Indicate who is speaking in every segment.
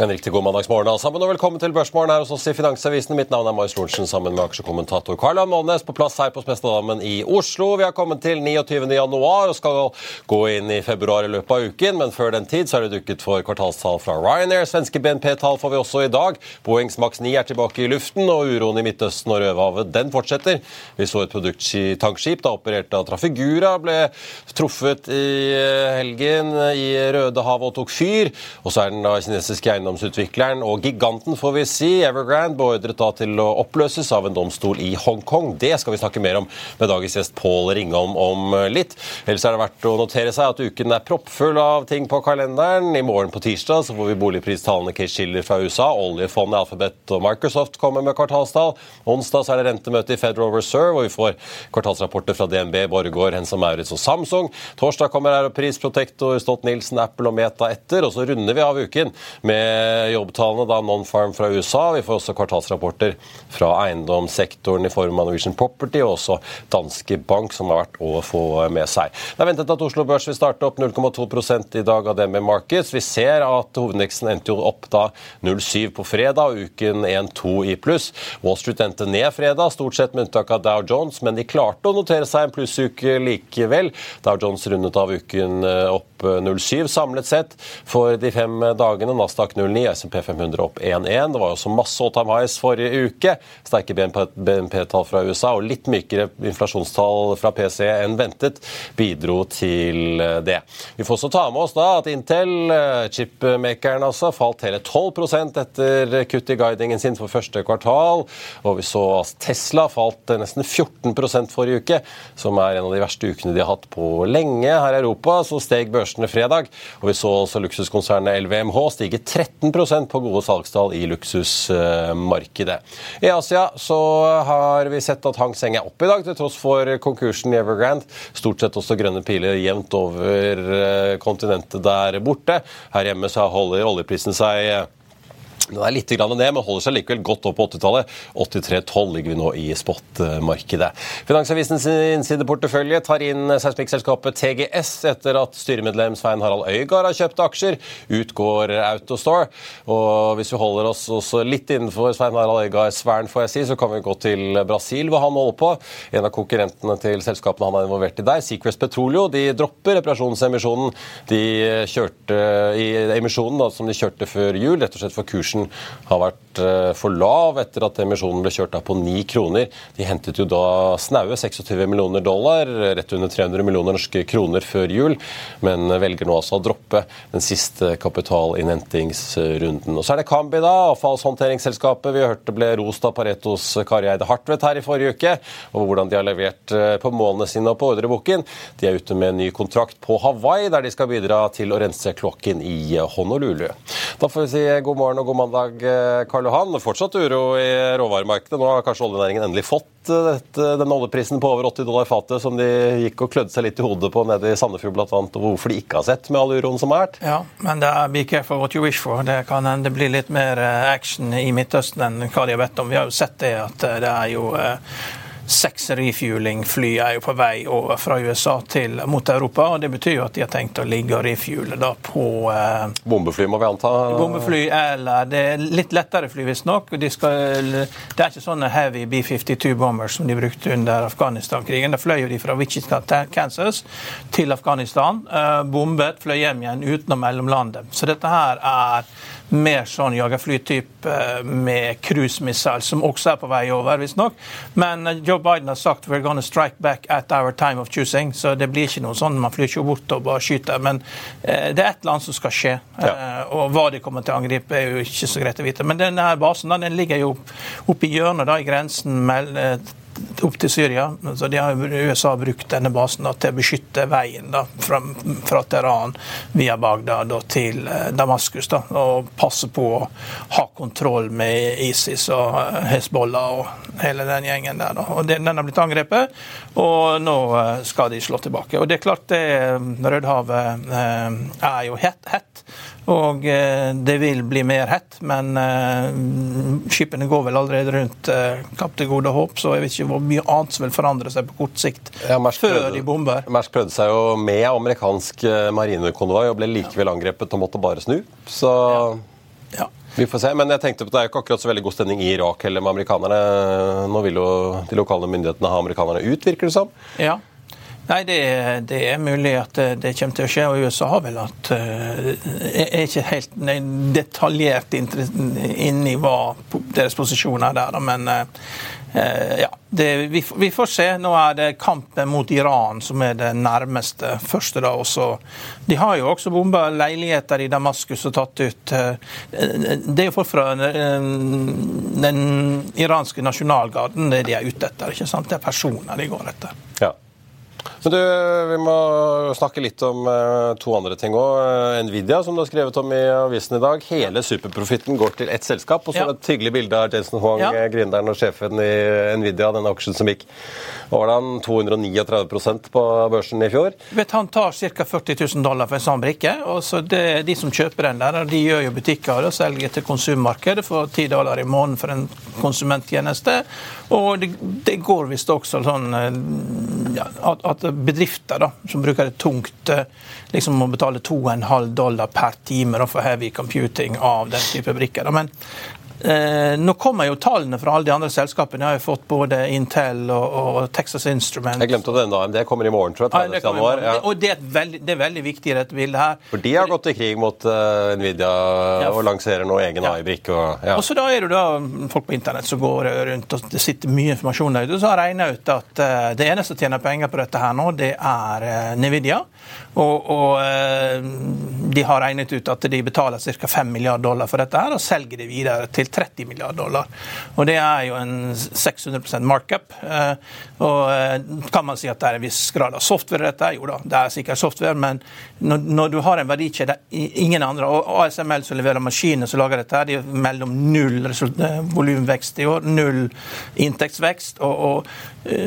Speaker 1: En riktig god mandagsmorgen alle sammen, og velkommen til Børsmorgen her hos oss i Finansavisen. Mitt navn er Marius Lorentzen sammen med aksjekommentator Karl Månes på plass her på Spestadammen i Oslo. Vi har kommet til 29. januar og skal gå inn i februar i løpet av uken, men før den tid så er det dukket for kvartalstall fra Ryanair. Svenske BNP-tall får vi også i dag. Boeings Max 9 er tilbake i luften, og uroen i Midtøsten og Rødehavet den fortsetter. Vi så et produkttankskip da operert av Trafigura ble truffet i helgen i Rødehavet og tok fyr. Og så er den da kinesiske eiendommen eiendomsutvikleren og giganten, får vi si, Evergrande, beordret da til å oppløses av en domstol i Hongkong. Det skal vi snakke mer om med dagens gjest Pål Ringholm om litt. Ellers er det verdt å notere seg at uken er proppfull av ting på kalenderen. I morgen på tirsdag så får vi boligpristallene Case Schiller fra USA. Oljefondet Alphabet og Microsoft kommer med kvartalstall. Onsdag så er det rentemøte i Federal Reserve, og vi får kvartalsrapporter fra DNB, Borregaard, og Maurits og Samsung. Torsdag kommer Europris, Protector, Stolt-Nielsen, Apple og Meta etter. Og så runder vi av uken med jobbtallene, da Non-Farm fra USA. Vi får også kvartalsrapporter fra eiendomssektoren i form av Norwegian Property, og også Danske Bank, som har vært å få med seg. Det er ventet at Oslo Børs vil starte opp 0,2% i dag av DNB Markets. Vi ser at hovedindeksen endte jo opp da 0,7 på fredag, og uken 1,2 i pluss. Wall Street endte ned fredag, stort sett med unntak av Dow Jones, men de klarte å notere seg en plussuke likevel. Dow Jones rundet av uken opp 0,7 samlet sett for de fem dagene. Nasdaq 0,9, SMP 500 opp 1,1. Det var også masse all time highs forrige uke. Sterke BNP-tall fra USA og litt mykere inflasjonstall fra PC enn ventet bidro til det. Vi får også ta med oss da at Intel, chipmakeren altså, falt hele 12 etter kutt i guidingen sin for første kvartal. Og vi så at Tesla falt nesten 14% forrige uke, som er en av de verste ukene de har hatt på lenge her i Europa. Så steg børsene fredag, og vi så også luksuskonsernet LVMH stige 13% på gode salgstall i luksusmarkedet. I Asia så har vi sett at Hang Seng er opp i dag, til tross for konkursen i Evergrande. Stort sett også grønne piler jevnt over kontinentet der borte. Her hjemme så holder oljeprisen seg den er litt ned, men holder seg likevel godt opp på 80-tallet. 83,12 ligger vi nå i spot-markedet. Finansavisens innsideportefølje tar inn seismikkselskapet TGS etter at styremedlem Svein Harald Øygard har kjøpt aksjer. Utgår Autostore. Og hvis vi holder oss også litt innenfor Svein Harald Øygards sfæren, får jeg si, så kan vi gå til Brasil, hvor han holder på. En av konkurrentene til selskapene han er involvert i der, Secrets Petroleo, de dropper reparasjonsemisjonen de kjørte i emisjonen da, som de kjørte før jul, rett og slett for kursen kursen har vært eh, for lav etter at emisjonen ble kjørt av på 9 kroner. De hentet jo da snaue 26 millioner dollar, rett under 300 millioner norske kroner før jul, men velger nå altså å droppe den siste kapitalinnhentingsrunden. Og Så er det Kambi, da, avfallshåndteringsselskapet vi hørte ble rost av Paretos Kari Eide Hartvedt her i forrige uke, og hvordan de har levert eh, på målene sine og på ordreboken. De er ute med en ny kontrakt på Hawaii, der de skal bidra til å rense kloakken i Honolulu. Da får vi si god morgen og god mandag, eh, Karl Johan. Fortsatt uro i råvaremarkedet. Nå har kanskje oljenæringen endelig fått eh, dette, den oljeprisen på over 80 dollar fatet som de gikk og klødde seg litt i hodet på nede i Sandefjord bl.a., og hvorfor de ikke har sett med all uroen som har vært.
Speaker 2: Ja, men det er be careful what you wish for. Det kan hende det blir litt mer eh, action i Midtøsten enn hva de har bedt om. Vi har jo sett det at det er jo seks refueling-fly er jo på vei over fra USA til, mot Europa. og Det betyr jo at de har tenkt å ligge og refuele da på eh,
Speaker 1: Bombefly, må vi anta?
Speaker 2: Bombefly eller Det er litt lettere fly, visstnok. De det er ikke sånne heavy B-52 bombers som de brukte under Afghanistan-krigen. Da fløy de fra Wichita, Kansas til Afghanistan, eh, bombet, fløy hjem igjen uten å mellomlande. Så dette her er mer sånn jagerflytype eh, med cruisemissile, som også er på vei over, visstnok. Men eh, Joe Biden har sagt we're gonna strike back at our time of choosing, så det blir ikke noe sånn man flyr ikke bort og bare skyter. Men eh, det er et eller annet som skal skje. Ja. Eh, og hva de kommer til å angripe, er jo ikke så greit å vite. Men denne basen da, den ligger jo oppe i hjørnet da, i grensen mellom opp til Syria. Så de har, USA brukt denne basen da, til å beskytte veien da, fra, fra Teheran via Bagdad da, til eh, Damaskus. Da, og passe på å ha kontroll med ISIS og eh, Hezbollah og hele den gjengen der. Da. Og Den, har blitt angrepet, og nå eh, skal de slå tilbake. Og det er klart det Rødhavet er jo hett og eh, det vil bli mer hett, men eh, skipene går vel allerede rundt eh, Kapp til Gode Håp, så jeg vet ikke hvor mye annet som vil forandre seg på kort sikt ja, før prøvde, de bomber.
Speaker 1: Mersk prøvde seg jo med amerikansk marinekonvoi og ble likevel angrepet og måtte bare snu. Så ja. Ja. Vi får se, men jeg tenkte på Det er jo ikke akkurat så veldig god stemning i Irak heller med amerikanerne. Nå vil jo de lokale myndighetene ha amerikanerne ut, virker det som.
Speaker 2: Ja. Nei, det, det, er mulig at det kommer til å skje. Og USA har vel at Jeg eh, er ikke helt detaljert inn i hva deres posisjon er der, men eh, ja. Det, vi, vi, får se. Nå er det kampen mot Iran som er det nærmeste første. da også. De har jo også bomba leiligheter i Damaskus og tatt ut eh, Det er jo folk fra den iranske nasjonalgarden det de er ute etter. ikke sant? Det er personer de går etter.
Speaker 1: Ja. Men du, Vi må snakke litt om uh, to andre ting òg. Uh, Nvidia, som du har skrevet om i avisen i dag. Hele superprofitten går til ett selskap. Og så ja. et hyggelig bilde av Jason Huang, ja. Eh, gründeren og sjefen i Nvidia, denne aksjen som gikk hvordan 239% på børsen i fjor.
Speaker 2: Vet, han tar ca. 40 000 dollar for en sånn brikke. og så det, De som kjøper den der, de gjør jo butikker og selger til konsummarkedet for 10 dollar i måneden for en konsumenttjeneste. Og det, det går visst også sånn ja, at, at, bedrifter da, som bruker det tungt, eh, liksom må betale 2,5 dollar per time for heavy computing av den type brikker. Men Eh, nå kommer jo tallene fra alle de andre selskapene. Jeg har jo fått både Intel og, og Texas Instruments.
Speaker 1: Jeg glemte det ennå. Det kommer i morgen, tror jeg. Ja, januar,
Speaker 2: ja. Og det er, veldig, det er, veldig, viktig i dette bildet her.
Speaker 1: For de har gått i krig mot uh, Nvidia ja. og lanserer nå egen AI-brikke.
Speaker 2: Og, og, så da er det da folk på internett som går rundt, og det sitter mye informasjon der ute. Så har regna ut at uh, det eneste som tjener penger på dette her nå, det er uh, Nvidia. Og, og de har regnet ut at de betaler ca. 5 milliarder dollar for dette her, og selger det videre til 30 milliarder dollar. Og Det er jo en 600% markup. Eh, og eh, Kan man si at det er en viss grad av software i dette? Jo da, det er sikkert software, men når, du har en verdikjede ingen andre og ASML som leverer maskiner som lager dette, de er mellom null eh, volumvekst i år, null inntektsvekst. og, og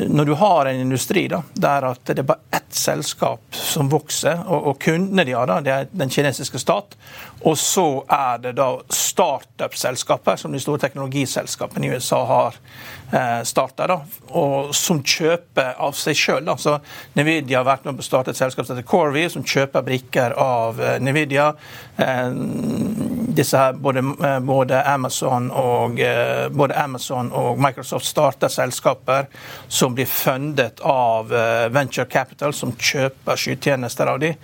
Speaker 2: når du har en industri da, der at det er bare ett selskap som vokser, og, og kundene de har, da, det er den kinesiske stat, og så er det da startup-selskaper, som de store teknologiselskapene i USA har eh, starta, og som kjøper av seg sjøl. Nvidia har vært med å starte et selskap som heter Corvi, som kjøper brikker av eh, Nvidia. Eh, disse her, både, både, Amazon og, både Amazon og Microsoft starter selskaper som blir fundet av Venture Capital, som kjøper skytjenester av dem.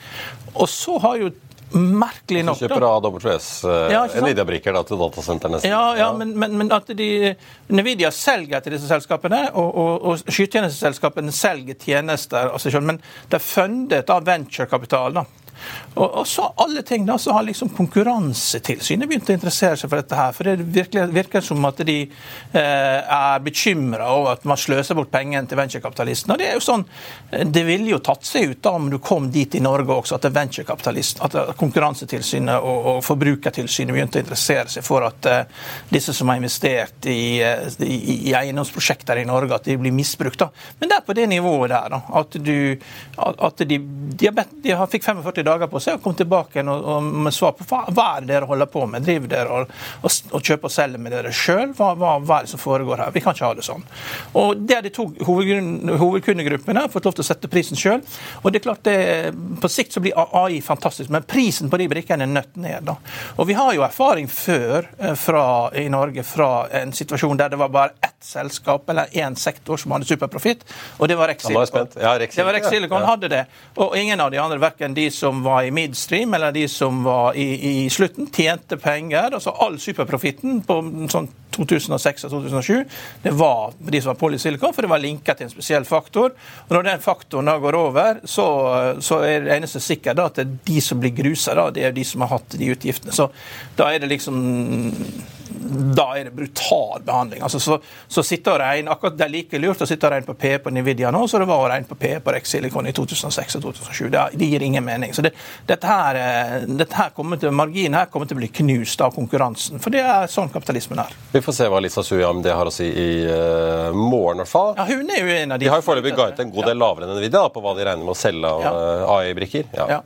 Speaker 2: Og så har jo merkelig nok.
Speaker 1: da. kjøper AWS uh, ja, Nvidia-brikker til datasentrene
Speaker 2: Ja, ja, men, men, men, at de, Nvidia selger til disse selskapene, og, og, og skytjenesteselskapene selger tjenester av seg sjøl. Men det er fundet av venturekapital. Og, og, så alle ting da, så har liksom Konkurransetilsynet begynt å interessere seg for dette. her, for Det virker, virker som at de eh, er bekymra over at man sløser bort pengene til venturekapitalistene. Det er jo sånn, det ville jo tatt seg ut da om du kom dit i Norge også, at at Konkurransetilsynet og, og Forbrukertilsynet begynte å interessere seg for at eh, disse som har investert i, eh, i, i, eiendomsprosjekter i Norge, at de blir misbrukt. da. Men det er på det nivået der. da, At, du, at de, de, har de har fikk 45 dager på seg og kom tilbake og, og med svar på hva, hva er det dere holder på med. Driver dere og, og, og kjøper og selger med dere sjøl? Hva, hva, hva, er det som foregår her? Vi kan ikke ha det sånn. Og Det er de to hovedkundegruppene har fått lov til å sette prisen sjøl. Og det er klart det, på sikt så blir AI fantastisk, men prisen på de brikkene er nødt ned. da. Og Vi har jo erfaring før eh, fra, i Norge fra en situasjon der det var bare ett selskap eller én sektor som hadde superprofitt, og det var Rex Silicon.
Speaker 1: Ja, Rex
Speaker 2: det var Rex Silicon hadde det. Og ingen av de andre, verken de som var i midstream eller de som var i, i slutten, tjente penger. altså All superprofitten på sånn 2006 og 2007, det var de som var polysilikon, for det var linka til en spesiell faktor. Og Når den faktoren da går over, så, så er det eneste sikkert at det er de som blir grusa, da, det er de som har hatt de utgiftene. Så da er det liksom da er det brutal behandling. Altså, så, så sitter og regner akkurat Det er like lurt å sitte og regne på P på Nvidia nå som det var å regne på P på Rex Silicon i 2006 og 2007. Det, det gir ingen mening. Så det, dette her, eh, dette her kommer til, Marginen her kommer til å bli knust av konkurransen. For det er sånn kapitalismen er.
Speaker 1: Vi får se hva Lisa Suyam det har å si i uh, morgen, i hvert fall.
Speaker 2: Ja, hun er jo en av de
Speaker 1: De har jo foreløpig guidet en god del lavere enn Nvidia på hva de regner med å selge av ja. uh, AI-brikker. Ja. ja.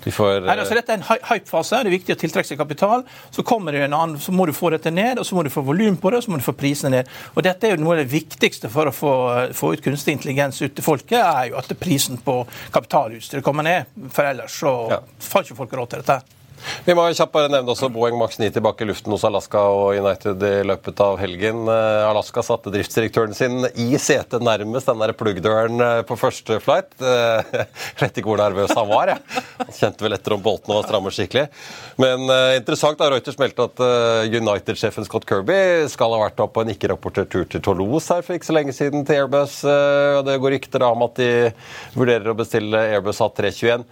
Speaker 2: Får, Nei, altså, dette er en hype-fase. Det er viktig å tiltrekke seg kapital. Så kommer det en annen, så må du få dette ned, og så må du få volum på det, og så må du få prisene ned. Og Dette er jo noe av det viktigste for å få, få ut kunstig intelligens ut til folket, er jo at prisen på kapitalutstyr kommer ned. For ellers så ja. får ikke folk råd til dette.
Speaker 1: Vi må kjapt bare nevne også Boeing Max 9 tilbake i luften hos Alaska og United i løpet av helgen. Eh, Alaska satte driftsdirektøren sin i setet nærmest den der pluggdøren eh, på første flight. Jeg vet ikke hvor nervøs han var. Jeg. Han kjente vel etter om boltene var stramme skikkelig. Men uh, interessant da Reuters meldte at United-sjefen Scott Kirby skal ha vært på en ikke-rapportert tur til Toulouse her for ikke så lenge siden til Airbus. Uh, Det går rykter om at de vurderer å bestille Airbus A321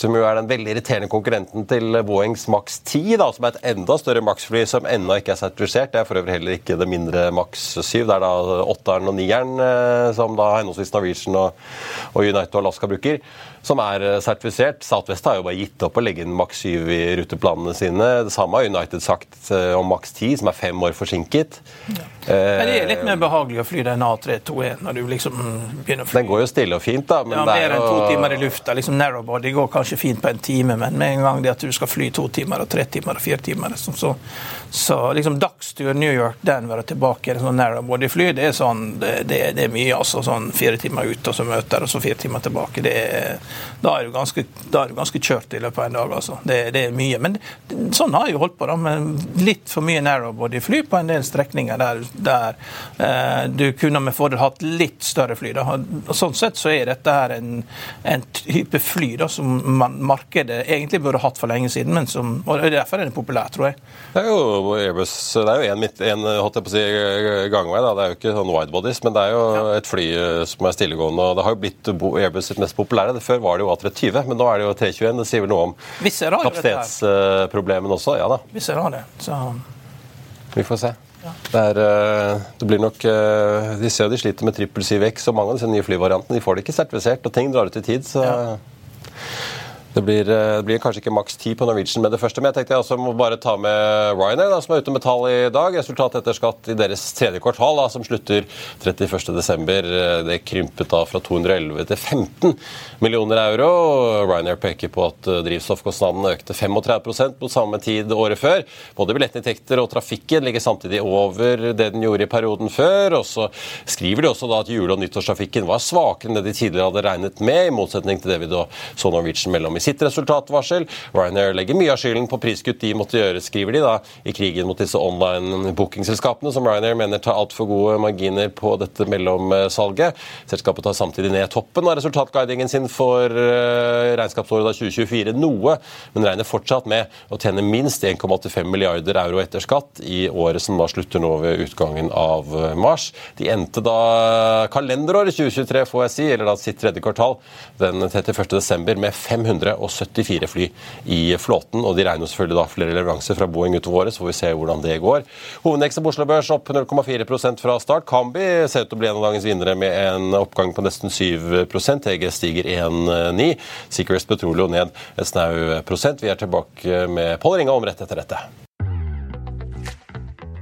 Speaker 1: som jo er den veldig irriterende konkurrenten til Boeings Max 10, da, som er et enda større Max-fly som ennå ikke er sertifisert. Det er for øvrig heller ikke det mindre Max 7. Det er da åtteren og nieren eh, som da henholdsvis Norwegian og, og United og Alaska bruker som er eh, sertifisert. Southwest har jo bare gitt opp å legge inn maks 7 i ruteplanene sine. Det samme har United sagt eh, om maks 10, som er fem år forsinket.
Speaker 2: Ja. Men det er litt mer behagelig å fly den A321 når du liksom begynner å fly.
Speaker 1: Den går jo stille og fint, da.
Speaker 2: Men ja, mer enn to timer i lufta. liksom Narrowbody går kanskje fint på en time, men med en gang det at du skal fly to timer og tre timer og fire timer liksom, så, så liksom dagstur New York, Denver og tilbake sånn narrowbody-fly, det er sånn det, det, det, er mye, altså. Sånn fire timer ut og så møter, og så fire timer tilbake. det er da er du ganske, er du ganske kjørt i løpet av en dag. altså. Det, det er mye. Men sånn har jeg jo holdt på, da, med litt for mye narrowbody-fly på en del strekninger der, der eh, du kunne med fordel hatt litt større fly. da. Og sånn sett så er dette her en, en type fly da, som man, markedet egentlig burde hatt for lenge siden, men som, og derfor er det populært, tror jeg.
Speaker 1: Det er jo Airbus, det er jo en, en holdt jeg på å si, gangvei. da, Det er jo ikke sånn widebodies, men det er jo ja. et fly som er stillegående. og Det har jo blitt Airbus sitt mest populære. Det Før var det jo A320, men nå er det jo 321. Det sier vel noe om kapasitetsproblemene også? Ja da.
Speaker 2: Vi ser det. Så...
Speaker 1: Vi får se. Det, er, eh, det, blir nok eh, De ser de sliter med trippel 7X, og mange av disse nye flyvariantene de får det ikke sertifisert, og ting drar ut i tid. så... Ja. Det blir, eh, det blir, kanskje ikke maks 10 på Norwegian med det første, men jeg tenkte jeg også må bare ta med Ryanair, da, som er ute med tall i dag. Resultat etter skatt i deres tredje kvartal, da, som slutter 31.12. Det krympet da fra 211 til 15 millioner euro. Ryanair peker på at eh, drivstoffkostnadene økte 35% på samme tid året før. Både billettinntekter og trafikken ligger samtidig over det den gjorde i perioden før. og Så skriver de også da at jule- og nyttårstrafikken var svakere enn det de tidligere hadde regnet med, i motsetning til det vi da så Norwegian mellom i sitt resultatvarsel. Ryanair legger mye av skylden på priskutt de måtte gjøre, skriver de da, i krigen mot disse online bookingselskapene, som Ryanair mener tar altfor gode marginer på dette mellomsalget. Selskapet tar samtidig ned toppen av resultatguidingen sin for eh, regnskapsåret 2024 noe, men regner fortsatt med å tjene minst 1,85 milliarder euro etter skatt i året som da slutter nå ved utgangen av eh, mars. De endte da kalenderåret 2023, får jeg si, eller da sitt tredje kvartal, den 31.12. med 500 174 fly i flåten. og De regner selvfølgelig da flere leveranser fra Boeing utover året, så får vi se hvordan det går. Hovedindeksen på Oslo Børs opp 0,4% fra start. Kambi ser ut til å bli en av dagens vinnere med en oppgang på nesten 7 EG stiger 1,9. Secrets Petroleum ned et snau prosent. Vi er tilbake med Pål Ringa om rett etter dette.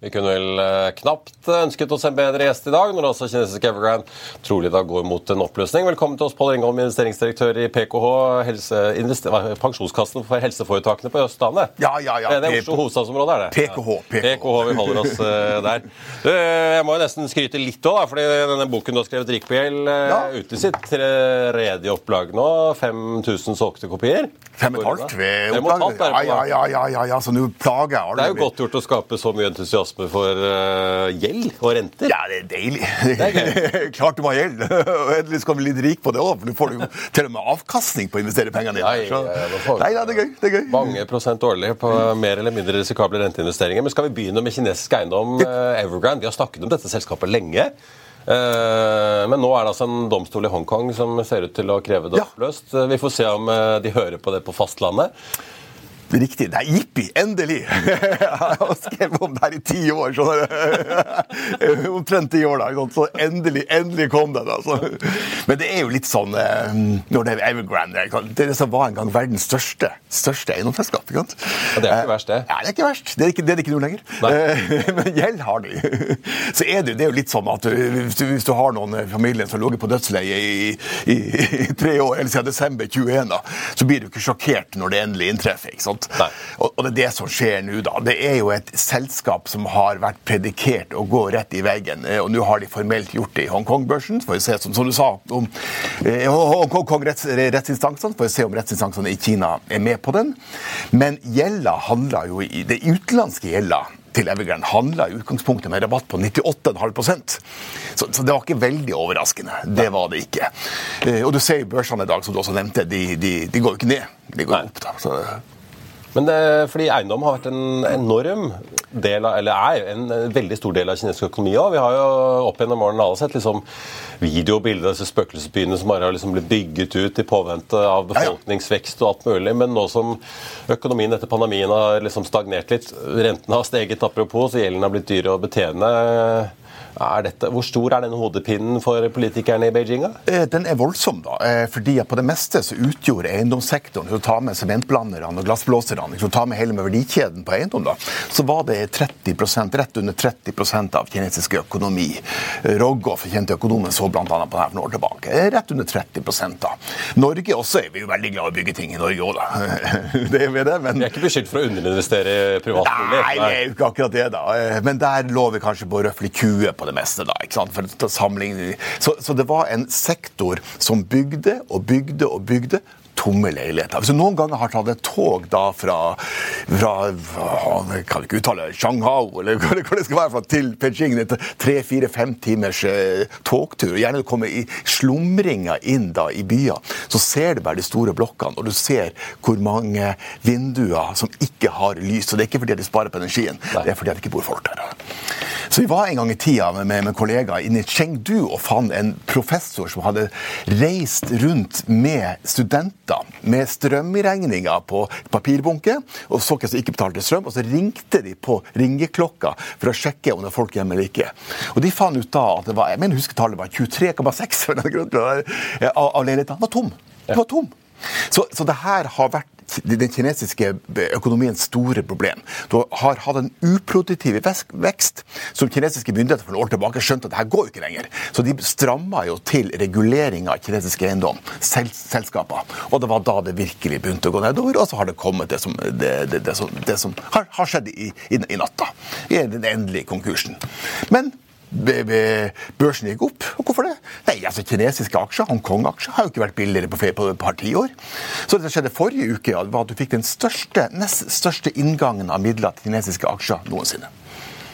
Speaker 1: Vi kunne vel eh, knapt ønsket oss en bedre gjest i dag, når også kinesiske Evergrande trolig da går mot en oppløsning. Velkommen til oss, Pål Ringholm, investeringsdirektør i PKH, helse, Pensjonskassen for helseforetakene på Østlandet.
Speaker 3: Ja, ja, ja.
Speaker 1: Det er Oslo hovedstadsområde, er det?
Speaker 3: PKH. PKH.
Speaker 1: PKH, vi holder oss uh, der. Du, jeg må jo nesten skryte litt òg, fordi denne boken du har skrevet, 'Rik på gjeld', uh,
Speaker 3: Ja.
Speaker 1: ute i sitt tredje opplag nå. 5000 solgte kopier.
Speaker 3: Fem og et halvt ved opplaget. Ja, ja, ja, ja, ja, så nå plager jeg alle.
Speaker 1: Det er jo godt gjort å skape så mye entusiasme for uh, gjeld og renter.
Speaker 3: Ja, det er deilig.
Speaker 1: er
Speaker 3: Klart du må ha gjeld. Og endelig skal du bli litt rik på det òg, for du får jo til og med avkastning på å investere pengene dine.
Speaker 1: vi-
Speaker 3: Nei, ja, det er gøy. det er gøy.
Speaker 1: Mange prosent årlig på mer eller mindre risikable renteinvesteringer. Men skal vi begynne med kinesisk eiendom, eh, Evergrande? Vi har snakket om dette selskapet lenge. Eh, Men nå er det altså en domstol i Hongkong som ser ut til å kreve det oppløst. Vi får se om de hører på det på fastlandet.
Speaker 3: Riktig. Nei, jippi! Endelig! Jeg har skrevet om det her i ti år. Så. Omtrent ti år, da. Så endelig, endelig kom den. altså. Men det er jo litt sånn eh, Når det er Evergrande det er Det som var en gang verdens største, største eiendomsselskap. ikke sant?
Speaker 1: Ja, det er ikke verst, det.
Speaker 3: Ja, det er ikke verst. Det er ikke, det er ikke noe lenger. Nei. Men gjeld har de. Så er det, det er jo litt sånn at hvis, du, hvis du har noen i familien som har ligget på dødsleie i, i, i tre år, eller siden desember 21, da, så blir du ikke sjokkert når det endelig inntreffer. ikke sant?
Speaker 1: Nei.
Speaker 3: Og, og det er det som skjer nå, da. Det er jo et selskap som har vært predikert å gå rett i veggen, eh, og nå har de formelt gjort det i Hongkong-børsen. Så får vi se, som, som du sa, om eh, Hongkong-retts- rettsinstansene, får vi se om rettsinstansene i Kina er med på den. Men gjelda handler jo i Det utenlandske gjelda til Evergrande handla i utgangspunktet med rabatt på 98,5 så, så det var ikke veldig overraskende. Det var det ikke. Eh, og du ser jo børsene i dag, som du også nevnte, de, de, de går jo ikke ned. De går
Speaker 1: Nei.
Speaker 3: opp. da. Så,
Speaker 1: Men det, fordi eiendom har vært en enorm del av, eller er en, en veldig stor del av kinesisk økonomi òg. Vi har jo opp gjennom årene alle sett liksom videobilder av disse spøkelsesbyene som bare har liksom blitt bygget ut i påvente av befolkningsvekst og alt mulig. Men nå som økonomien etter pandemien har liksom stagnert litt, rentene har steget apropos, så gjelden har blitt dyr å betjene. Er dette, hvor stor er den hodepinnen for politikerne i Beijing? da?
Speaker 3: Eh, Den er voldsom, da. eh, fordi at på det meste så utgjorde eiendomssektoren, hvis du tar med sementblanderne og glassblåserne, hvis du tar med hele med verdikjeden på eiendom, da, så var det 30% rett under 30% av kinesisk økonomi. Rogoff, kjente økonomen, så bl.a. på det her for noen år tilbake. Eh, Rett under 30 da. Norge også er vi jo veldig glad i å bygge ting i Norge òg, da. Det er vi det, men
Speaker 1: Vi er ikke beskyldt for å underinvestere i privatbolig.
Speaker 3: Nei, det er jo ikke akkurat det, da. Men der lå vi kanskje på røftlig 20 på det meste, da. ikke sant? For å. Så, så det var en sektor som bygde og bygde og bygde tomme leiligheter. Hvis du noen ganger har tatt et tog da fra, fra kan jeg kan ikke uttale Shanghai, eller hva det skal være, fra til Beijing, tre-fire-fem timers eh, togtur, og gjerne du kommer i slumringa inn da i byer, så ser du bare de store blokkene, og du ser hvor mange vinduer som ikke har lys. Og det er ikke fordi de sparer på energien, det er fordi det ikke bor folk der. Så Så vi var en gang i tida med, med, med kollegaer inne i Chengdu og fant en professor som hadde reist rundt med studenter med strømregninger på papirbunke, og så hvem som ikke betalte strøm, og så ringte de på ringeklokka for å sjekke om det var folk hjemme eller ikke. Og de fant ut da at det var jeg mener husker tallet var 23,6 av leilighetene var tom. Det var tom. Så, så det her har vært den kinesiske økonomiens store problem. Du har hatt en uproduktiv vekst som kinesiske myndigheter for noen år tilbake skjønte at det her går ikke lenger. Så de stramma jo til reguleringa av kinesisk eiendom, sel selskaper. Og det var da det virkelig begynte å gå nedover, og så har det kommet det som, det, det, det som, som har, har, skjedd i, i, i natta. I den endelige konkursen. Men børsen gikk opp. Og hvorfor det? Nei, altså Kinesiske aksjer, Hongkong-aksjer, har jo ikke vært billigere på, på et par tiår. Så det som skjedde forrige uke, var at du fikk den største, nest største inngangen av midler til kinesiske aksjer noensinne.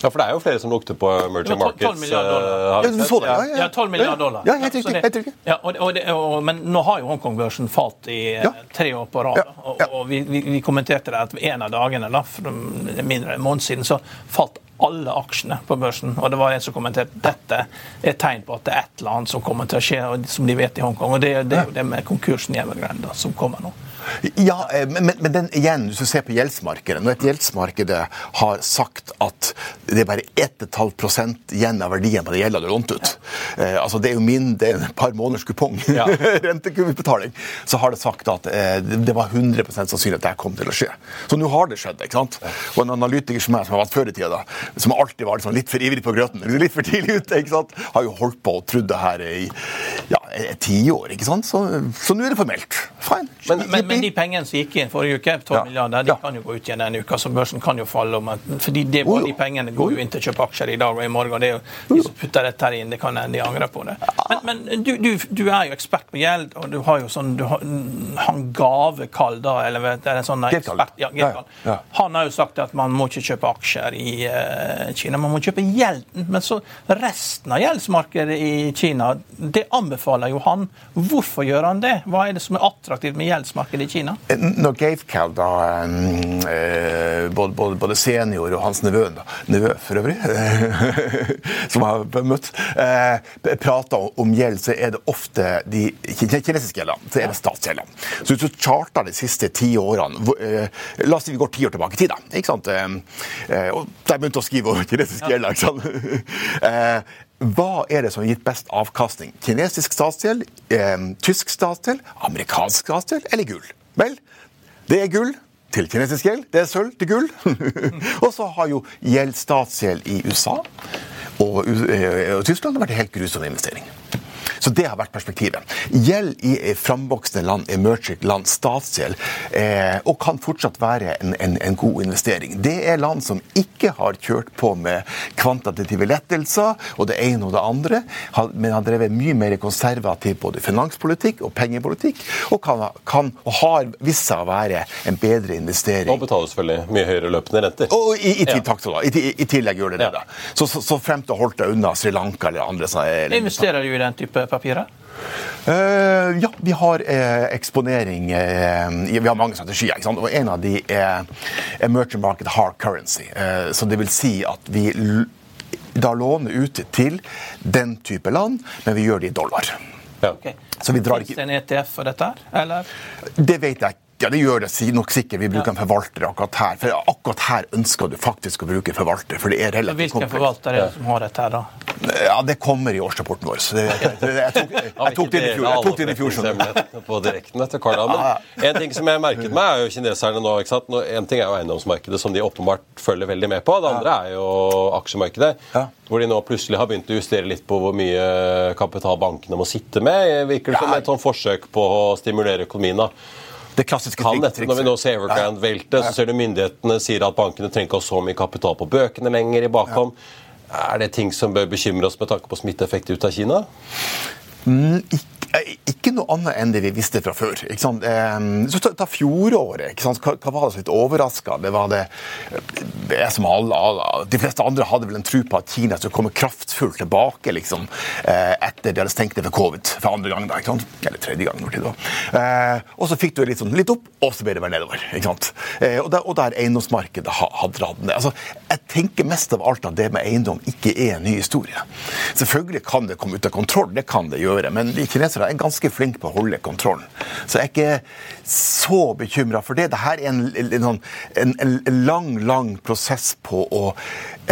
Speaker 1: Ja, for det er jo flere som lukter på emerging markets.
Speaker 2: 12 milliarder dollar.
Speaker 3: Ja, du så det, ja,
Speaker 2: ja, 12 milliarder dollar.
Speaker 3: Ja, helt riktig. helt riktig.
Speaker 2: Ja, og, og, og, men nå har jo Hongkong-børsen falt i ja. tre år på rad. Og, og vi, vi, vi, kommenterte det at en av dagene, da, for mindre enn en måned siden, så falt alle aksjene på børsen. Og det var en som kommenterte dette er tegn på at det er et eller annet som kommer til å skje, som de vet i Hongkong. Og det, det er jo det med konkursen i Evergrande som kommer nå.
Speaker 3: Ja, eh, men, men den, igjen, hvis du ser på gjeldsmarkedet Når et gjeldsmarked har sagt at det er bare 1,5 igjen av verdien på det gjelda du lånt ut eh, altså Det er jo min, det er en par måneders kupong, ja. rentekuvebetaling, så har det sagt at eh, det var 100% sannsynlig at det kom til å skje. Så nå har det skjedd. ikke sant? Og en analytiker som jeg, som har vært før i tida, som alltid var liksom litt for ivrig på grøten, litt for tidlig ute, ikke sant? har jo holdt på og trodd det her i ja, tiår. ikke sant? Så, så nå er det formelt. Fine.
Speaker 2: Men, men, men, de pengene som gikk inn forrige uke, 12 ja. milliarder, de ja. kan jo gå ut igjen denne uka, så børsen kan jo falle. om fordi det, var De pengene går jo inn til å kjøpe aksjer i dag og i morgen. det er jo De som putter dette her inn, det kan hende de angrer på det. Men, men du, du, du, er jo ekspert på gjeld, og du har jo sånn du har, Han Gavekall, da, eller vet, er det sånn ekspert, ja, ja, Han har jo sagt at man må ikke kjøpe aksjer i uh, Kina, man må kjøpe gjelden. Men så resten av gjeldsmarkedet i Kina, det anbefaler jo han. Hvorfor gjør han det? Hva er det som er attraktivt med gjeldsmarkedet i Kina?
Speaker 3: Nå når Gavecal, da, eh, både, både, både, senior og hans nevø, nevø for øvrig, som jeg har møtt, eh, prater om gjeld, så er det ofte de kinesiske gjeldene. Så er det statsgjeldene. Så hvis du charter de siste ti årene La oss si vi går ti år tilbake i tid, da. ikke sant? Og de begynte å skrive om kinesiske gjelder. ikke sant? Hva er det som har gitt best avkastning? Kinesisk statsgjeld, eh, tysk statsgjeld, amerikansk statsgjeld eller gull? Vel, det er gull til kinesisk gjeld. Det er sølv til gull. og så har jo gjeld statsgjeld i USA og, eh, og Tyskland vært en helt grusom investering. Så det har vært perspektivet. Gjeld i framvoksende land, emerging land, statsgjeld, eh, og kan fortsatt være en, en, en, god investering. Det er land som ikke har kjørt på med kvantitative lettelser og det ene og det andre, men har drevet mye mer konservativ både finanspolitikk og pengepolitikk, og kan, kan og har vist seg å være en bedre investering.
Speaker 1: Og betaler selvfølgelig mye høyere løpende renter.
Speaker 3: Og i, i, i, ja. I, i tillegg gjør det det. da. Så, så, så frem til å holde deg unna Sri Lanka eller andre. Så
Speaker 2: er, Investerer du i den type papirer?
Speaker 3: Uh, ja, vi har uh, eksponering uh, Vi har mange strategier. ikke sant? Og En av de er emerging market hard currency. så det vil si at vi da låner ut til den type land, men vi gjør det i dollar.
Speaker 2: Ja. Okay. Så vi drar ikke... Fins det en ETF for dette? eller?
Speaker 3: Det vet jeg ikke. Ja, det gjør det nok sikkert. Vi bruker en forvalter akkurat her. For akkurat her ønsker du faktisk å bruke forvalter. for det er relativt
Speaker 2: Hvilken forvalter er det som har dette her, da?
Speaker 3: Ja, Det kommer i årsrapporten vår. så det, jeg, tok, jeg, tok det i fjor. Jeg tok det i fjor
Speaker 1: på direkten etter Karl Men en ting som jeg merket meg, er jo kineserne nå. ikke sant? En ting er jo eiendomsmarkedet, som de åpenbart følger veldig med på. Det andre er jo aksjemarkedet. Hvor de nå plutselig har begynt å justere litt på hvor mye kapital bankene må sitte med. Virker det som et sånn forsøk på å stimulere økonomien. da
Speaker 3: det klassiske
Speaker 1: kan dette, Når vi nå ser Evergrande velte, så ser du myndighetene sier at bankene trenger ikke ha så mye kapital på bøkene lenger i bakhånd. Er det ting som bør bekymre oss med tanke på smitteeffekt ut av Kina?
Speaker 3: Mm, ikke Ikke noe annet enn det vi visste fra før. Eh, Så ta, ta fjoråret. Hva, hva var det som litt overraska? Det var det det som alle, alle, De fleste andre hadde vel en tro på at Kina skulle komme kraftfullt tilbake liksom, eh, etter de hadde stengt ned for covid for andre gang. da, ikke sant? Eller tredje gang. når det var. Eh, Og så fikk du litt, sånn, litt opp, og så ble det bare nedover. Eh, Og der, og der eiendomsmarkedet hadde dratt ned. Altså, jeg tenker mest av alt at det med eiendom ikke er en ny historie. Selvfølgelig kan det komme ut av kontroll, det kan det gjøre, men de kinesere er ganske flinke på å holde kontrollen. Så jeg er ikke så bekymra for det. Dette er en, en, en, en lang, lang prosess på å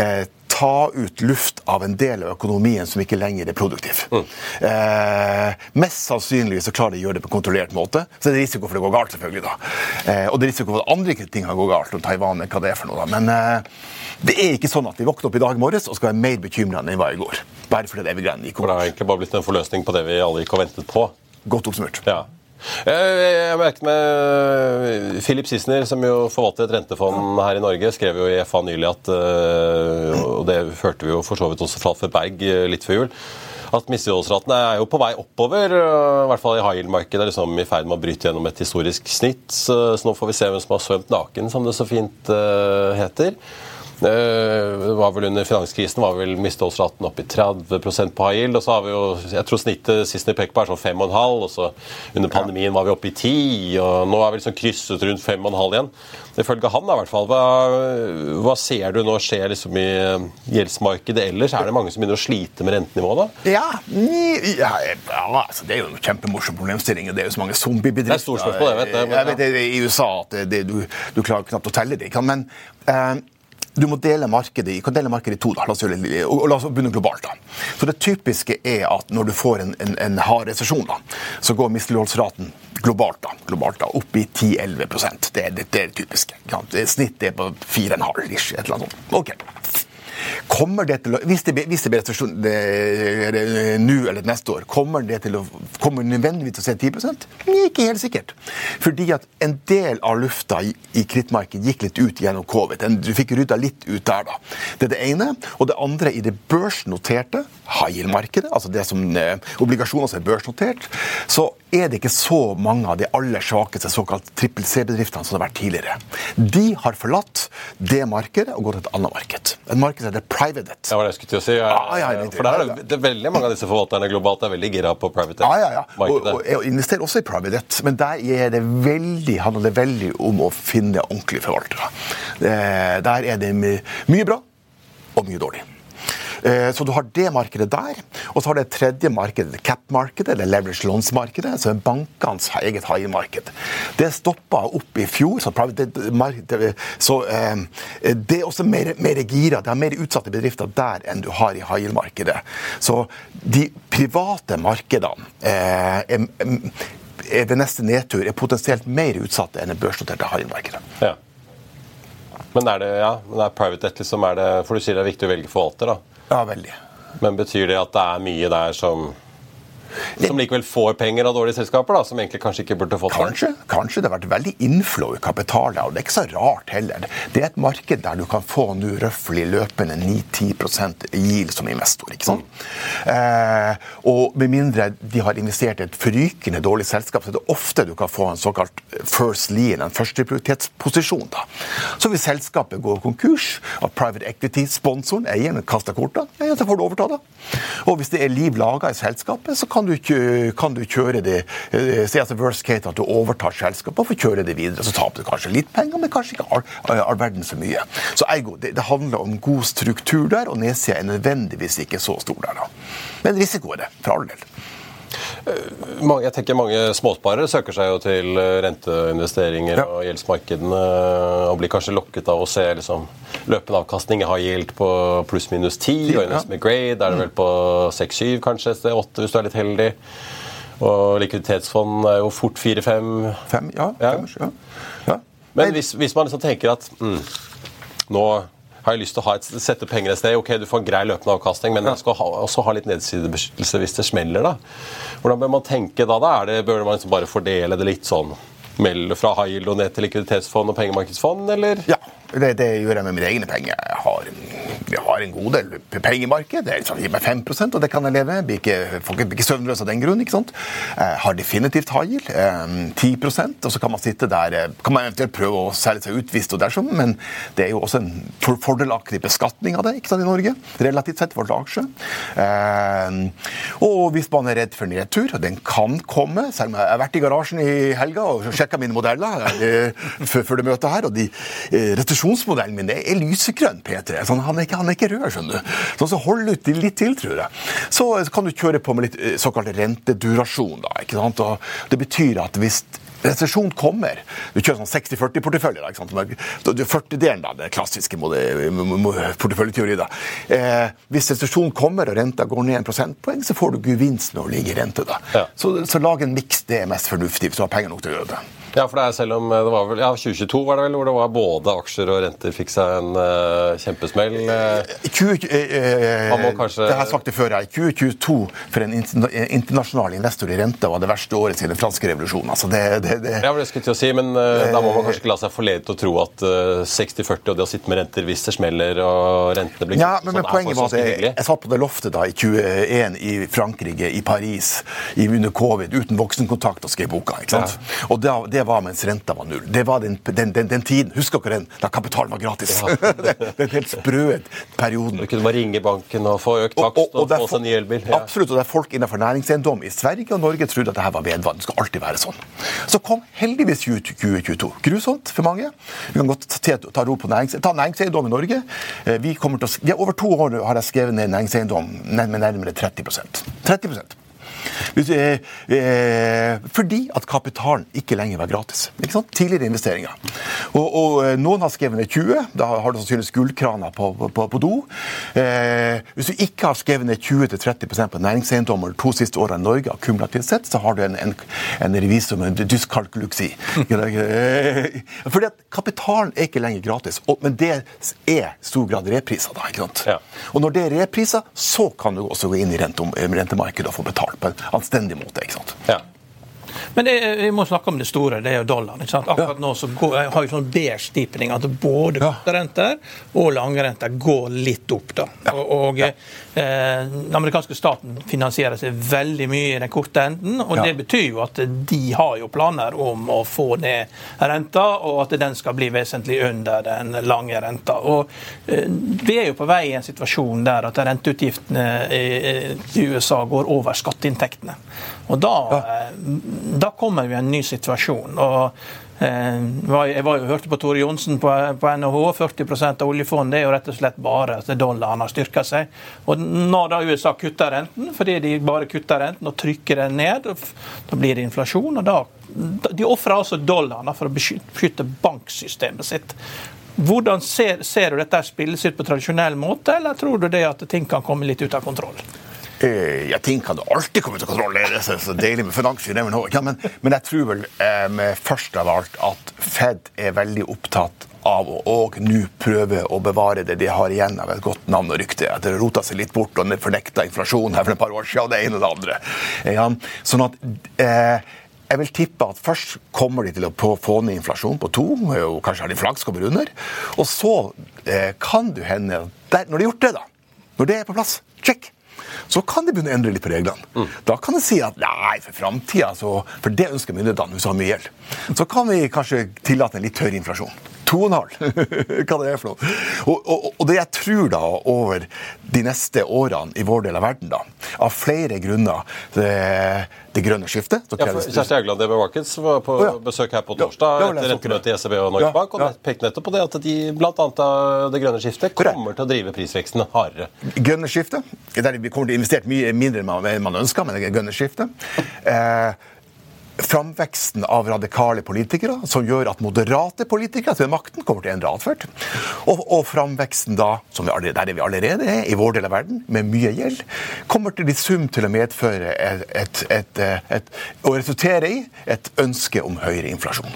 Speaker 3: eh, ta ut luft av en del av økonomien som ikke lenger er produktiv. Eh, mest sannsynlig så klarer de å gjøre det på en kontrollert måte. Så det er risiko for det går galt, selvfølgelig. da. Eh, og det er risiko for at andre ting kan gå galt om Taiwan er hva det er for noe. da. Men eh, det er ikke sånn at vi våkner opp i dag morges og skal være mer bekymra enn vi var i går. Bare fordi det er greiene gikk
Speaker 1: over. det har egentlig bare blitt en forløsning på det vi alle gikk og ventet på.
Speaker 3: Godt oppsummert.
Speaker 1: Ja. Eh, Jeg merket med Philip Sissener, som jo forvalter et rentefond her i Norge, skrev jo i FA nylig at eh, Og det hørte vi jo for så vidt også fra Alfred Berg eh, litt før jul. At misligholdsratene er jo på vei oppover, eh, i hvert fall i high yield-markedet. liksom I ferd med å bryte gjennom et historisk snitt. Så nå får vi se hvem som har svømt naken, som det så fint eh, heter. Eh, Det var vel Under finanskrisen var vel misligholdsraten oppe i 30% på high yield. og så har vi jo, Jeg tror snittet sist vi pekte på er sånn 5,5, og så under pandemien var vi oppe i 10, og nå er vi liksom krysset rundt 5,5 igjen. Ifølge han da, i hvert fall. Hva, hva ser du nå skjer liksom i eh, gjeldsmarkedet ellers? Er det mange som begynner å slite med rentenivået? da?
Speaker 3: Ja, ja, ja altså, Det er jo en kjempemorsom problemstilling. og Det er jo så mange zombiebedrifter.
Speaker 1: Det er stort spørsmål, jeg vet det, men
Speaker 3: Jeg vet det i USA at det, det, du, du klarer knapt å telle det. Men eh, du må dele markedet i, kan dele markedet i to. da, La oss, og, la oss begynne globalt. da. Så Det typiske er at når du får en, en, en hard resesjon, så går misligholdsraten globalt da, globalt da, opp i 10-11 det, det, det er det typiske. Snittet er på 4,5 ish, et eller annet sånt. Ok. Kommer det til å, Hvis det, hvis det blir resesjon eh, nå eller neste år, kommer det til å kommer nødvendigvis til å se 10 Ikke helt sikkert. Fordi at en del av lufta i, i krittmarkedet gikk litt ut gjennom covid. En- Du fikk rydda litt ut der, da. Det er det ene. Og det andre i det børsnoterte high yield-markedet, altså det som eh, obligasjoner som er børsnotert, så er det ikke så mange av de aller svakeste såkalt trippel C-bedriftene som det har vært tidligere. De har forlatt det markedet og gått til et annet marked. Et marked som private debt.
Speaker 1: Det var det jeg skulle til å si.
Speaker 3: Ja, ja, ja, vet
Speaker 1: For der er det, det er veldig mange av disse forvalterne globalt er veldig gira på private
Speaker 3: Ja, ja, ja. Og, og investerer også i private debt, men der er det veldig, handler det veldig om å finne ordentlige forvaltere. Der er det mye bra og mye dårlig. Eh, Så du har det markedet der, og så har du det tredje markedet, cap-markedet, eller leverage loans-markedet, som er bankenes eget high-marked. Det stoppa opp i fjor, så, eh, det er også mer, mer gira. Det er mer utsatte bedrifter der enn du har i high-yield-markedet. Så de private markedene eh, er, er ved neste nedtur er potensielt mer utsatte enn det børsnoterte high-yield-markedet.
Speaker 1: Ja. Men er det, ja, men er private debt liksom er det, For du sier det er viktig å velge forvalter, da.
Speaker 3: Ja, veldig.
Speaker 1: Men betyr det at det er mye der som som likevel får penger av dårlige selskaper, da, som egentlig kanskje ikke burde fått det?
Speaker 3: Kanskje, kanskje det har vært veldig inflow i kapital og det er ikke så rart heller. Det er et marked der du kan få nå røftlig løpende 9-10% yield som investor. ikke sant? Eh, og med mindre de har investert i et forrykende dårlig selskap, så er det ofte du kan få en såkalt first lien, en førsteprioritetsposisjon. da. Så hvis selskapet går konkurs, og private equity-sponsoren, eieren, kaster kortene, ja, så får du overta det. Og hvis det er liv laga i selskapet, så kan du, kjø- kan du kjøre det Se altså worst case at du overtar selskapet og får kjøre det videre. Så taper du kanskje litt penger, men kanskje ikke all, all verden så mye. Så ergo, det, det handler om god struktur der, og nedsida er nødvendigvis ikke så stor der. da. Men risiko er det, for all del.
Speaker 1: Jeg tenker mange småsparere søker seg jo til eh, renteinvesteringer
Speaker 3: Ja.
Speaker 1: og gjeldsmarkedene og blir kanskje lokket av å se liksom, løpende avkastning har gjeldt på pluss-minus 10, og
Speaker 3: Ja.
Speaker 1: med grade er det vel på 6-7, kanskje et sted 8 hvis du er litt heldig. Og likviditetsfond er jo fort 4-5.
Speaker 3: Fem, ja,
Speaker 1: Ja.
Speaker 3: fem, ja. ja.
Speaker 1: Men hvis, hvis man liksom tenker at mm, nå har jeg lyst til å ha et, sette penger et sted. Ok, du får en grei løpende avkastning, men jeg skal ha, også ha litt nedsidebeskyttelse hvis det smeller. da. Hvordan bør man tenke da? da? Det, bør man liksom bare fordele det litt sånn melde fra high yield og ned til likviditetsfond og pengemarkedsfond, eller?
Speaker 3: Ja, det, det gjør jeg med mine egne penger. Har Vi har en god del pengemarked. Det liksom, gir meg 5 og det kan jeg leve. Blir ikke, får ikke søvnløs av den grunn. ikke sant? Jeg har definitivt high yield. Eh, 10 og så kan man sitte der eh, kan man eventuelt prøve å selge seg ut hvis og dersom, men det er jo også en fordelaktig beskatning av det ikke sant, i Norge, relativt sett for aksje. Eh, og hvis man er redd for nedtur, og den kan komme Selv om jeg har vært i garasjen i helga og sjekka mine modeller før det møtet her, og de restitusjonsmodellen min er lysegrønn P3. Sånn, han, er ikke, han, er ikke, rød, skjønner du. Sånn, så hold ut litt til, tror jeg. Så kan du kjøre på med litt eh, såkalt rentedurasjon. da, ikke sant? Og det betyr at hvis resesjon kommer Du kjører sånn 60-40-porteføljer. 40-delen, da, den klassiske porteføljeteori. da. Eh, hvis resesjon kommer og renta går ned en prosentpoeng, så får du gevinst når det ligger i rente. da. Ja. Så, så lag en miks. Det er mest fornuftig hvis du har penger nok til å gjøre det.
Speaker 1: Ja, for det er selv om eh, det var vel, ja, 2022 var det vel, hvor det var både aksjer og renter fikk seg en uh, kjempesmell. Uh,
Speaker 3: 20, uh, kanskje... Det har jeg sagt det før. Jeg. 2022 for en internasjonal investor i rente var det verste året siden den franske revolusjonen. Altså, det, det, det...
Speaker 1: Ja, det skulle til å si, men da må man kanskje ikke la seg forlede til å tro at 60-40 og det å sitte med renter hvis det smeller og rentene blir
Speaker 3: ja, men, sånn, men poenget var at jeg, jeg, satt på det loftet da i 21 i Frankrike, i Paris, i under covid, uten voksenkontakt og skrev boka. ikke sant? Ja. Og det, det var mens renta var null. Det var den, den, den, den tiden. Husker dere den? Da kapitalen var gratis. Ja. den helt sprø perioden.
Speaker 1: Du kunne bare ringe banken og få økt takst og, og, og, og få seg ny elbil.
Speaker 3: Ja. Absolutt. Og det er folk innenfor næringseiendom i Sverige og Norge trodde at dette var vedvarende. Det skal alltid være sånn. Så kom heldigvis 2022. Grusomt for mange. Vi kan godt ta, ro på nærings, næringseiendom i Norge. Eh, vi kommer til å, over to år har jeg skrevet ned næringseiendom med nærmere 30% 30 Eh, fordi at kapitalen ikke lenger var gratis. Ikke sant? Tidligere investeringer. Og, og eh, Noen har skrevet ned 20. Da har du sannsynligvis gullkrana på, på, på, do. Eh, hvis du ikke har skrevet ned 20-30% på næringseiendommer de to siste årene i Norge, akkumulativt sett, så har du en, en, en revisor med en dyskalkuluksi. fordi at kapitalen er ikke lenger gratis. Og, men det er stor grad repriser. da, ikke sant? Ja. Og når det er repriser, så kan du også gå inn i rentemarkedet og få betalt på anstendig måte. ikke sant? Ja.
Speaker 2: Men det, vi må snakke om det store, det er jo dollaren. ikke sant? Akkurat nå så går, jeg har jo sånn beige-stipning, at både renter og langrenter går litt opp. da. Og, og eh, Den amerikanske staten finansierer seg veldig mye i den korte enden. og Det betyr jo at de har jo planer om å få ned renta, og at den skal bli vesentlig under den lange renta. Og eh, Vi er jo på vei i en situasjon der at renteutgiftene i, i USA går over skatteinntektene. Og da, ja. da kommer vi i en ny situasjon. og eh, jeg var jo hørte på Tore Johnsen på, på NHH. 40% av oljefondet er jo rett og slett bare at dollaren har styrka seg. Og Når da USA kutter renten, fordi de bare kutter renten og trykker den ned, da blir det inflasjon. og da De ofrer altså dollaren for å beskytte banksystemet sitt. Hvordan ser, ser du dette spilles ut på tradisjonell måte, eller tror du det at ting kan komme litt ut av kontroll?
Speaker 3: Eh, ja, ting kan du alltid komme til å kontrollere. er så deilig med finans. Ja, men, men, jeg tror vel eh, først av alt at Fed er veldig opptatt av å og nå prøve å bevare det de har igjen av et godt navn og rykte. At det rota seg litt bort og fornekta inflasjon her for et par år siden, og det ene og det andre. Ja, sånn at eh, jeg vil tippe at først kommer de til å få ned inflasjon på to, og kanskje har de flaks kommer under. Og så eh, kan du hende der, Når de har gjort det, da, når det er på plass, check, så kan de begynne å endre litt på reglene. Mm. Da kan de si at nei, for framtida, for det ønsker myndighetene hvis du har mye gjeld, så kan vi kanskje tillate en litt høyere inflasjon. 2,5. Hva det er for noe. Og, og, og, det jeg tror da over de neste årene i vår del av verden, da, av flere grunner det, det grønne skiftet
Speaker 1: ja, Kjersti Haugland i Markets var på ja. besøk her på torsdag ja, etter rentemøtet i SEB og Norges Bank, og pekte nettopp på det at de bl.a. det grønne skiftet kommer til å drive prisveksten hardere.
Speaker 3: Grønne skiftet, der vi kommer til å investere mye mindre enn man ønsker, men det grønne skiftet. Eh, framveksten av radikale politikere, som gjør at moderate politikere til makten kommer til å endre atferd. Og, og framveksten da, som vi allerede, der vi allerede er, i vår del av verden, med mye gjeld, kommer til i sum til å medføre et, resultere i et ønske om høyere inflasjon.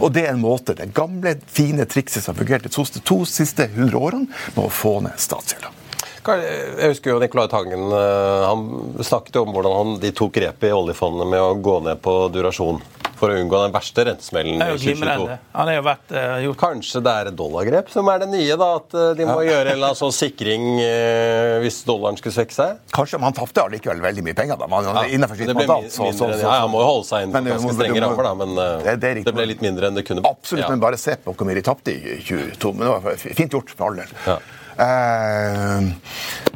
Speaker 3: Og det er en måte, det gamle, fine trikset som har fungert de to siste hundre årene, med å få ned statsgjelda.
Speaker 1: Jeg husker jo Nicolai Tangen eh, han snakket om hvordan han, de tok grepet i oljefondet med å gå ned på durasjon. for å unngå den verste rentesmellen i 2022.
Speaker 2: Han er jo vært uh, gjort
Speaker 1: Kanskje det er dollargrep som er det nye? da, At eh, de må gjøre en eller annen sånn sikring uh, hvis dollaren skulle svekke seg?
Speaker 3: Kanskje, men han tapte allikevel veldig mye penger. da. Man,
Speaker 1: Ja,
Speaker 3: innenfor sitt mandat, så- så- så-
Speaker 1: ja, Han må jo holde seg innenfor ganske strenge rammer, da, men uh,
Speaker 3: det- det
Speaker 1: det ble litt mindre enn det kunne
Speaker 3: Absolutt,
Speaker 1: Ja.
Speaker 3: men bare se på hvor mye de tapte i 2022. Men det var fint gjort, for all del.
Speaker 1: Ja.
Speaker 3: Eh,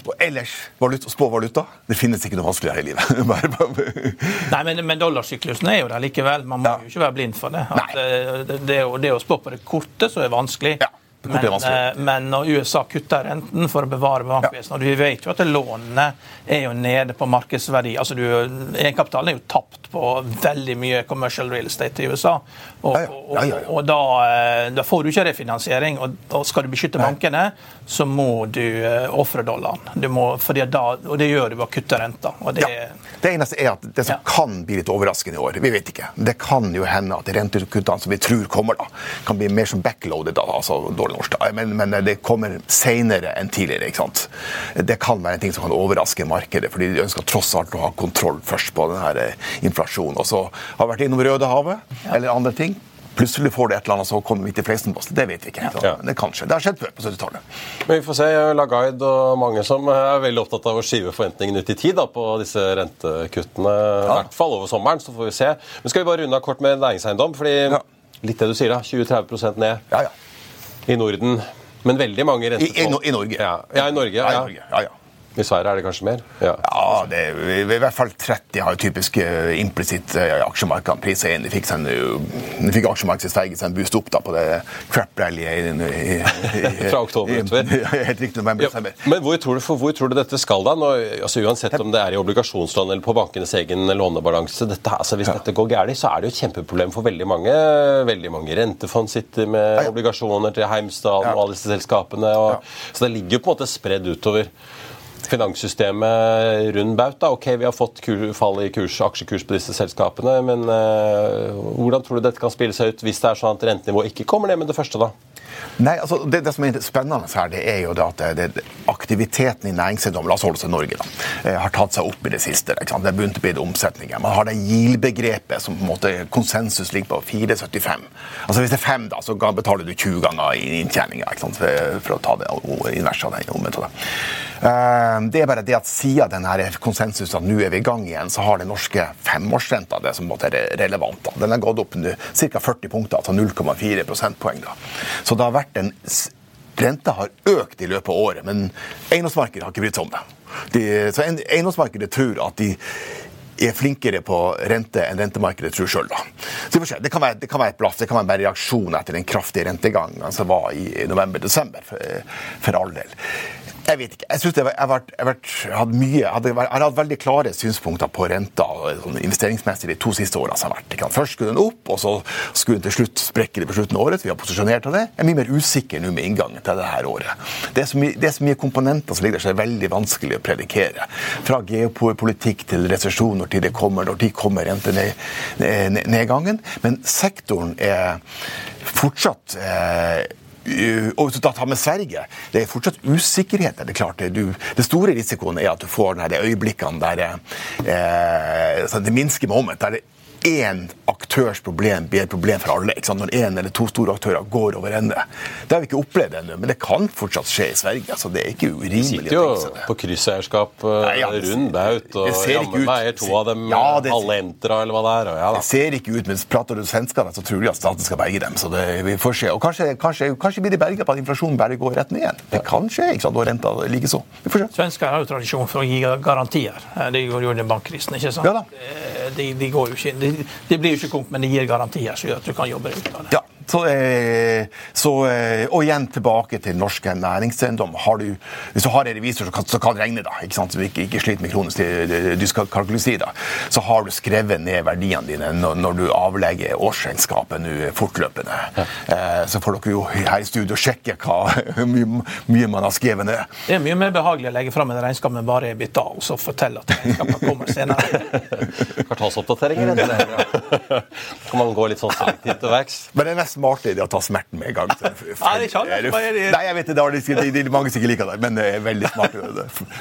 Speaker 3: og ellers, valuta, spå valuta. Det finnes ikke noe vanskeligere i livet.
Speaker 2: Nei, men, men dollarsyklusen er jo der likevel. Man må
Speaker 3: Ja.
Speaker 2: jo ikke være blind for det. At, eh, det, det, å, det å spå på det korte så er vanskelig.
Speaker 3: Ja, det
Speaker 2: men, eh, men når USA kutter renten for å bevare bankvesenet Og vi vet jo at lånene er jo nede på markedsverdi. altså du, Egenkapitalen er jo tapt på veldig mye commercial real estate i USA. Og,
Speaker 3: ja.
Speaker 2: og, og da, eh, da får du ikke refinansiering. Og, og skal du beskytte bankene, så må du uh, ofre dollaren. Du må, da, og det gjør du ved å kutte renta. Og det,
Speaker 3: Ja. Det eneste er at det som
Speaker 2: Ja.
Speaker 3: kan bli litt overraskende i år, vi vet ikke. Det kan jo hende at rentekuttene som vi tror kommer, da, kan bli mer som backloaded, da, altså dårlig norsk. da. Men, men det kommer senere enn tidligere. ikke sant? Det kan være en ting som kan overraske markedet, fordi de ønsker tross alt å ha kontroll først på denne eh, inflasjonen. Og så har vi vært innom Rødehavet eller andre ting. Plutselig får det et eller annet så kommer midt i fleisen på oss. Det vet vi ikke.
Speaker 1: Ja.
Speaker 3: Det kan skje. Det har skjedd før på 70-tallet.
Speaker 1: Men vi får se. Lagaid og mange som er veldig opptatt av å skyve forventningene ut i tid da, på disse rentekuttene. I hvert fall over sommeren, så får vi se. Men skal vi bare runde av kort med næringseiendom? fordi
Speaker 3: Ja.
Speaker 1: Litt det du sier, da. 20-30 ned
Speaker 3: Ja, ja.
Speaker 1: I Norden. Men veldig mange
Speaker 3: I, i, No- I Norge.
Speaker 1: Ja, ja i Norge.
Speaker 3: Ja, i
Speaker 1: Ja,
Speaker 3: Norge. Ja, ja.
Speaker 1: I Sverige er det kanskje mer? Ja.
Speaker 3: Ja, det, er- i hvert fall 30 har typisk uh, implisitt uh, aksjemarkedene priset inn. De fikk, seg de fikk aksjemarkedet i Sverige en boost opp da på det crap-rallyet
Speaker 1: Fra oktober utover.
Speaker 3: Helt riktig, november,
Speaker 1: Ja, men hvor tror, du, for hvor tror du dette skal da? Når, altså Uansett om det er i obligasjonslån eller på bankenes egen lånebalanse. Dette, altså hvis dette går galt, så er det jo et kjempeproblem for veldig mange. Veldig mange rentefond sitter med
Speaker 3: Ja, ja.
Speaker 1: obligasjoner til Heimsdal
Speaker 3: Ja.
Speaker 1: og alle disse selskapene. Og, Så det ligger jo på en måte spredd utover. Finanssystemet rund baut. da. Ok, vi har fått fall i kurs, aksjekurs på disse selskapene, men uh, hvordan tror du dette kan spille seg ut hvis det er sånn at rentenivået ikke kommer ned med det første? da?
Speaker 3: Nei, altså det, det som er spennende her, det er jo det at det, det, aktiviteten i næringseiendom la oss holde oss til Norge, da, eh, har tatt seg opp i det siste. Det er begynt å bli omsetninger. Man har det GIL-begrepet som på en måte konsensus ligger på 4,75. Altså Hvis det er 5, da, så betaler du 20 ganger i inntjeninga? For, å ta det inverset av det. Eh, Det er bare det at siden denne konsensusen at nå er vi i gang igjen, så har den norske femårsrenta det som måte er relevant. da. Den har gått opp ca. 40 punkter, altså 0,4 prosentpoeng. da. Så det har vært en Renta har økt i løpet av året, men eiendomsmarkedet har ikke brydd seg om det. De, så en- eiendomsmarkedet tror at de er flinkere på rente enn rentemarkedet tror sjøl. Se. Det kan, være, det kan være et blaff, det kan være en reaksjon etter den kraftige rentegangen som var i november-desember, for, for all del. Jeg vet ikke. Jeg synes jeg, har vært- vært- jeg, hadde mye, hadde, jeg hatt veldig klare synspunkter på renta sånn investeringsmessig de to siste årene. som har vært. Først skulle den opp, og så skulle den til slutt sprekke det på slutten av året. Vi har posisjonert av det. Jeg er mye mer usikker nå med inngangen til dette året. Det er, mye, det er så mye komponenter som ligger der som er veldig vanskelig å predikere. Fra geopolitikk til resesjon, når tid det kommer, når tid kommer rentenedgangen. Men sektoren er fortsatt eh, og hvis du da tar med Sverige, det er fortsatt usikkerhet. er Det klart. Det, du, det store risikoen er at du får de øyeblikkene der eh, sånn det minske moment, der det én aktørs problem blir et problem for alle. ikke sant? Når én eller to store aktører går over ende. Det har vi ikke opplevd ennå, men det kan fortsatt skje i Sverige. så Det er ikke
Speaker 1: urimelig.
Speaker 3: urimelig.
Speaker 1: sitter jo på krysseierskap
Speaker 3: Nei, ja, det-
Speaker 1: rund baut, og jammen meg er to av dem
Speaker 3: Ja, det-
Speaker 1: alle entra, eller hva det er. Og ja, da.
Speaker 3: Det ser ikke ut, men prater du svenskene, så tror de at staten skal berge dem. så det, vi får se. Og kanskje, kanskje, kanskje blir de berga på at inflasjonen bare går rett ned igjen. Det kan skje, ikke sant? og renta likeså. Vi får se.
Speaker 2: Svensker har jo tradisjon for å gi garantier. Eh, Det gjorde jo under bankkrisen. ikke sant?
Speaker 3: Ja da.
Speaker 2: Eh, De, de, går jo ikke, de, de blir jo ikke konk, men det gir garantier som gjør at du kan jobbe deg ut av det.
Speaker 3: Ja, så, eh, så, eh, og igjen tilbake til norske næringseiendom. Har du, hvis du har en revisor som kan, som kan regne, da, ikke sant, som ikke, ikke sliter med kronisk dyskalkulisi, så har du skrevet ned verdiene dine når, når du avlegger årsregnskapet nå fortløpende. Ja. så får dere jo her i studio sjekke hva mye, mye man har skrevet ned.
Speaker 2: Det er mye mer behagelig å legge fram en regnskap med bare EBITDA, og så fortelle at regnskapet kommer senere.
Speaker 1: Kvartalsoppdateringer, det er bra. Kan man gå litt sånn selektivt til verks?
Speaker 3: Men det er mest smarte er å ta smerten med en gang.
Speaker 2: Nei, det er ikke det.
Speaker 3: Nei, jeg vet det, det er, de, de, mange som ikke liker det, men det er veldig smart.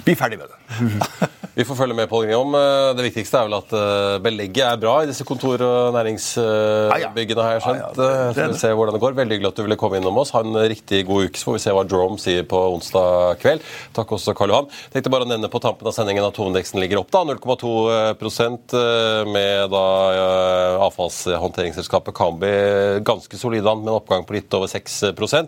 Speaker 3: Bli ferdig med det.
Speaker 1: Vi får følge med på Guillaume. Eh, det viktigste er vel at eh, belegget er bra i disse kontor- og næringsbyggene, har jeg skjønt. Så får vi se hvordan det går. Veldig hyggelig at du ville komme innom oss. Ha en riktig god uke, så får vi se hva Drome sier på onsdag kveld. Takk også, Karl Johan. Tenkte bare å nevne på tampen av sendingen at hovedindeksen ligger opp da, 0,2% med da eh, avfallshåndteringsselskapet Kambi ganske solid solid an med en oppgang på litt over 6 eh,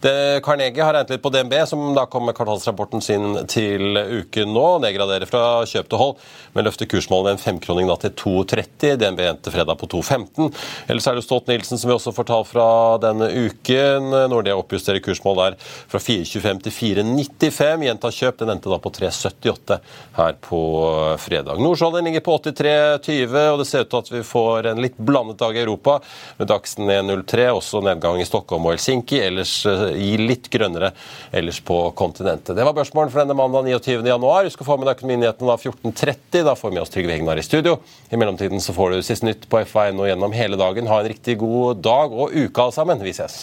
Speaker 1: det, Carnegie har regnet litt på DNB, som da kom med kvartalsrapporten sin til uken nå. Nedgraderer fra kjøp til hold, men løfter kursmålet en femkroning da til 2,30. DNB endte fredag på 2,15. Ellers er det Stolt-Nielsen, som vi også får tall fra denne uken. Nordea oppjusterer kursmål der fra 4,25 til 4,95. Gjenta kjøp. Den endte da på 3,78 her på eh, fredag. Nordsjøoljen ligger på 83,20, og det ser ut til at vi får en litt blandet dag i Europa, med Dagsen 0,3 3. Også nedgang i Stockholm og Helsinki. Ellers eh, i litt grønnere ellers på kontinentet. Det var børsmålen for denne mandag 29.1. Husk å få med deg økonominyhetene da 14.30. Da får vi med oss Trygve Hegnar i studio. I mellomtiden så får du siste nytt på F1 og gjennom hele dagen. Ha en riktig god dag og uke alle sammen. Vi ses.